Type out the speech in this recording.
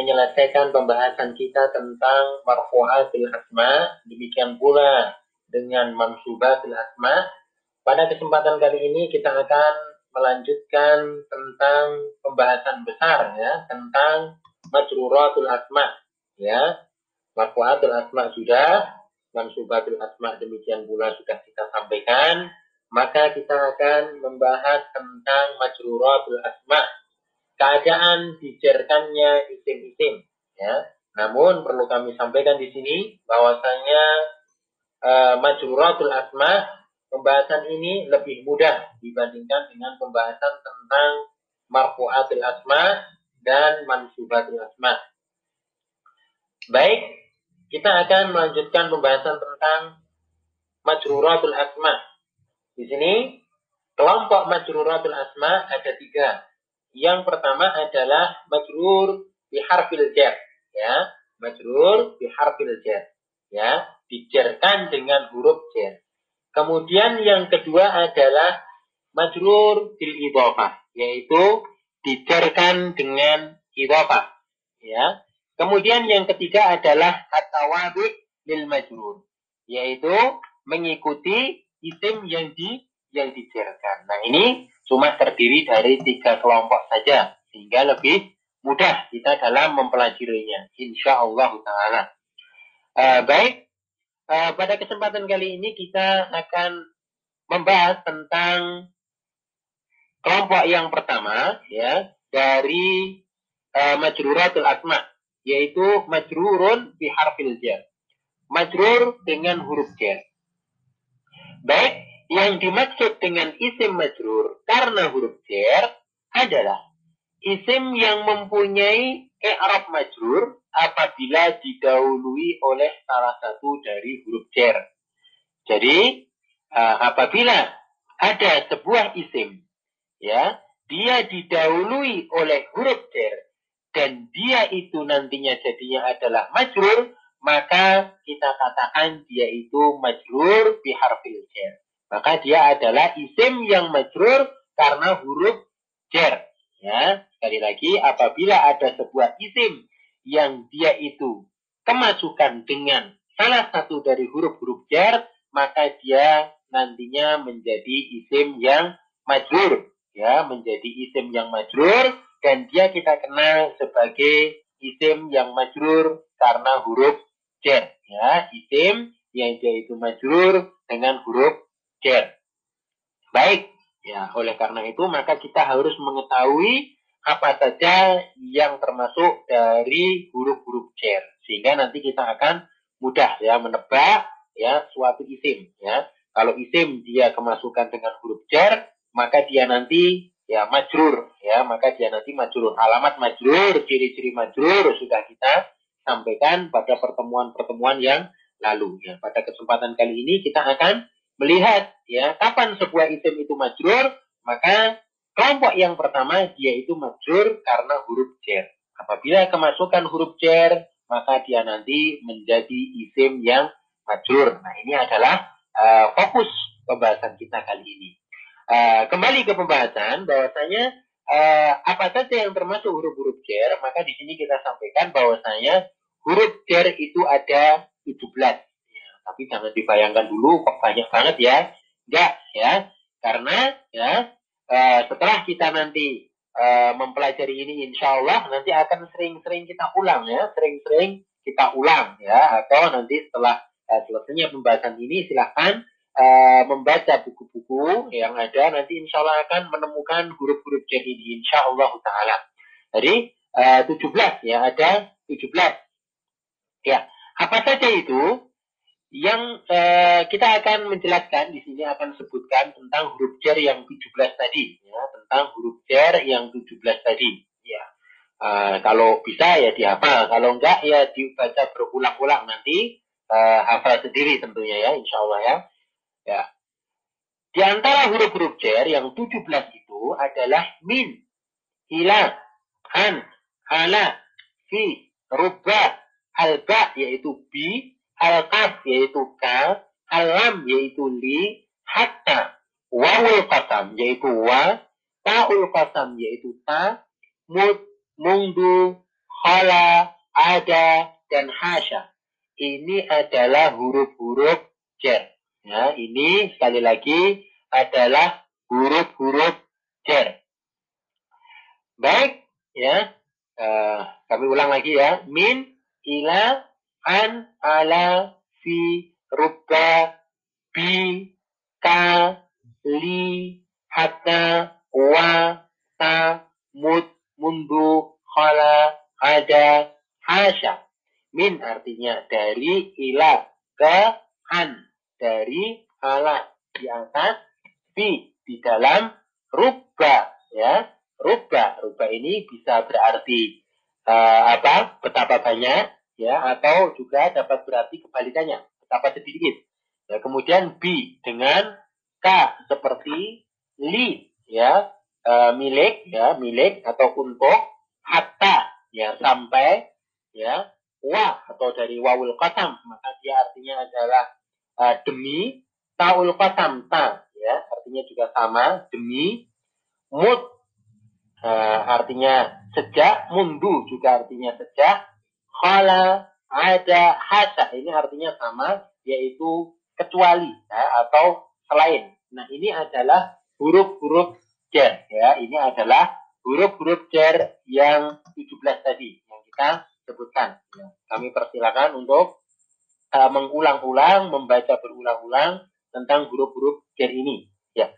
menyelesaikan pembahasan kita tentang marfu'atil asma, demikian pula dengan mansubatil asma. Pada kesempatan kali ini kita akan melanjutkan tentang pembahasan besar ya, tentang majruratul asma ya. Marfu'atul asma sudah, mansubatul asma demikian pula sudah kita sampaikan. Maka kita akan membahas tentang majruratul asma keadaan dijerkannya isim-isim ya. Namun perlu kami sampaikan di sini bahwasanya uh, majruratul asma pembahasan ini lebih mudah dibandingkan dengan pembahasan tentang marfu'atul asma dan mansubatul asma. Baik, kita akan melanjutkan pembahasan tentang majruratul asma. Di sini kelompok majruratul asma ada tiga. Yang pertama adalah majrur bi harfil jar, ya. Majrur bi harfil jar, ya. Dijarkan dengan huruf jar. Kemudian yang kedua adalah majrur bil idhofah, yaitu dijarkan dengan idhofah, ya. Kemudian yang ketiga adalah atawabi lil majrur, yaitu mengikuti isim yang di yang dijarkan. Nah, ini cuma terdiri dari tiga kelompok saja sehingga lebih mudah kita dalam mempelajarinya insya Allah taala. Uh, baik uh, pada kesempatan kali ini kita akan membahas tentang kelompok yang pertama ya dari uh, majruratul asma yaitu majrurun bi harfil jar majrur dengan huruf jar baik yang dimaksud dengan isim majrur karena huruf jar adalah isim yang mempunyai i'rab majrur apabila didahului oleh salah satu dari huruf jar. Jadi uh, apabila ada sebuah isim ya, dia didahului oleh huruf jar dan dia itu nantinya jadinya adalah majrur, maka kita katakan dia itu majrur biharfil jar maka dia adalah isim yang majrur karena huruf jar. Ya, sekali lagi apabila ada sebuah isim yang dia itu kemasukan dengan salah satu dari huruf-huruf jar, maka dia nantinya menjadi isim yang majrur, ya, menjadi isim yang majrur dan dia kita kenal sebagai isim yang majrur karena huruf jar, ya, isim yang dia itu majrur dengan huruf jar. Baik, ya oleh karena itu maka kita harus mengetahui apa saja yang termasuk dari huruf-huruf jar sehingga nanti kita akan mudah ya menebak ya suatu isim ya. Kalau isim dia kemasukan dengan huruf jar, maka dia nanti ya majrur ya, maka dia nanti majrur. Alamat majrur, ciri-ciri majrur sudah kita sampaikan pada pertemuan-pertemuan yang lalu ya. Pada kesempatan kali ini kita akan melihat ya kapan sebuah isim itu majrur, maka kelompok yang pertama dia itu majrur karena huruf jar. Apabila kemasukan huruf jar, maka dia nanti menjadi isim yang majrur. Nah, ini adalah uh, fokus pembahasan kita kali ini. Uh, kembali ke pembahasan bahwasanya uh, apa saja yang termasuk huruf-huruf jar, maka di sini kita sampaikan bahwasanya huruf jar itu ada 17 tapi jangan dibayangkan dulu kok banyak banget ya. Enggak ya. Karena ya uh, setelah kita nanti uh, mempelajari ini insya Allah nanti akan sering-sering kita ulang ya. Sering-sering kita ulang ya. Atau nanti setelah uh, selesainya pembahasan ini silahkan membaca buku-buku yang ada nanti insya Allah akan menemukan huruf-huruf jadi ini insya Allah ta'ala. Jadi uh, 17 ya ada 17. Ya, apa saja itu? Yang uh, kita akan menjelaskan di sini akan sebutkan tentang huruf jar yang 17 tadi ya. Tentang huruf jar yang 17 tadi ya. Uh, kalau bisa ya dihafal kalau enggak ya dibaca berulang-ulang nanti uh, hafal sendiri tentunya ya insya Allah ya. Ya. Di antara huruf-huruf jar yang 17 itu adalah min ila an ala fi rubba alba yaitu bi al-kaf yaitu ka, al-lam yaitu li, hatta, wawul qasam yaitu wa, ta'ul qasam yaitu ta, mud, mundu, khala, ada, dan hasya. Ini adalah huruf-huruf jar. Ya, ini sekali lagi adalah huruf-huruf jar. Baik, ya. Uh, kami ulang lagi ya. Min, ila, an, ala, fi, rubba, bi, ka, li, hatta, wa, ta, mud, mundu, khala, ada, hasya. Min artinya dari ila ke an. Dari ala di atas, fi di dalam, rubba ya rubah. Rubah ini bisa berarti uh, apa? Betapa banyak ya atau juga dapat berarti kebalikannya, betapa sedikit. Ya, kemudian B dengan K seperti li ya uh, milik ya milik atau untuk hatta ya sampai ya wa atau dari wawul qasam maka dia artinya adalah uh, demi taul qasam ta ya artinya juga sama demi mut uh, artinya sejak, mundu juga artinya sejak, khala, ada, hasa, ini artinya sama, yaitu kecuali ya, atau selain. Nah ini adalah huruf-huruf jar ya, ini adalah huruf-huruf jar yang 17 tadi yang kita sebutkan. Ya. Kami persilakan untuk uh, mengulang-ulang, membaca berulang-ulang tentang huruf-huruf jar ini. Ya.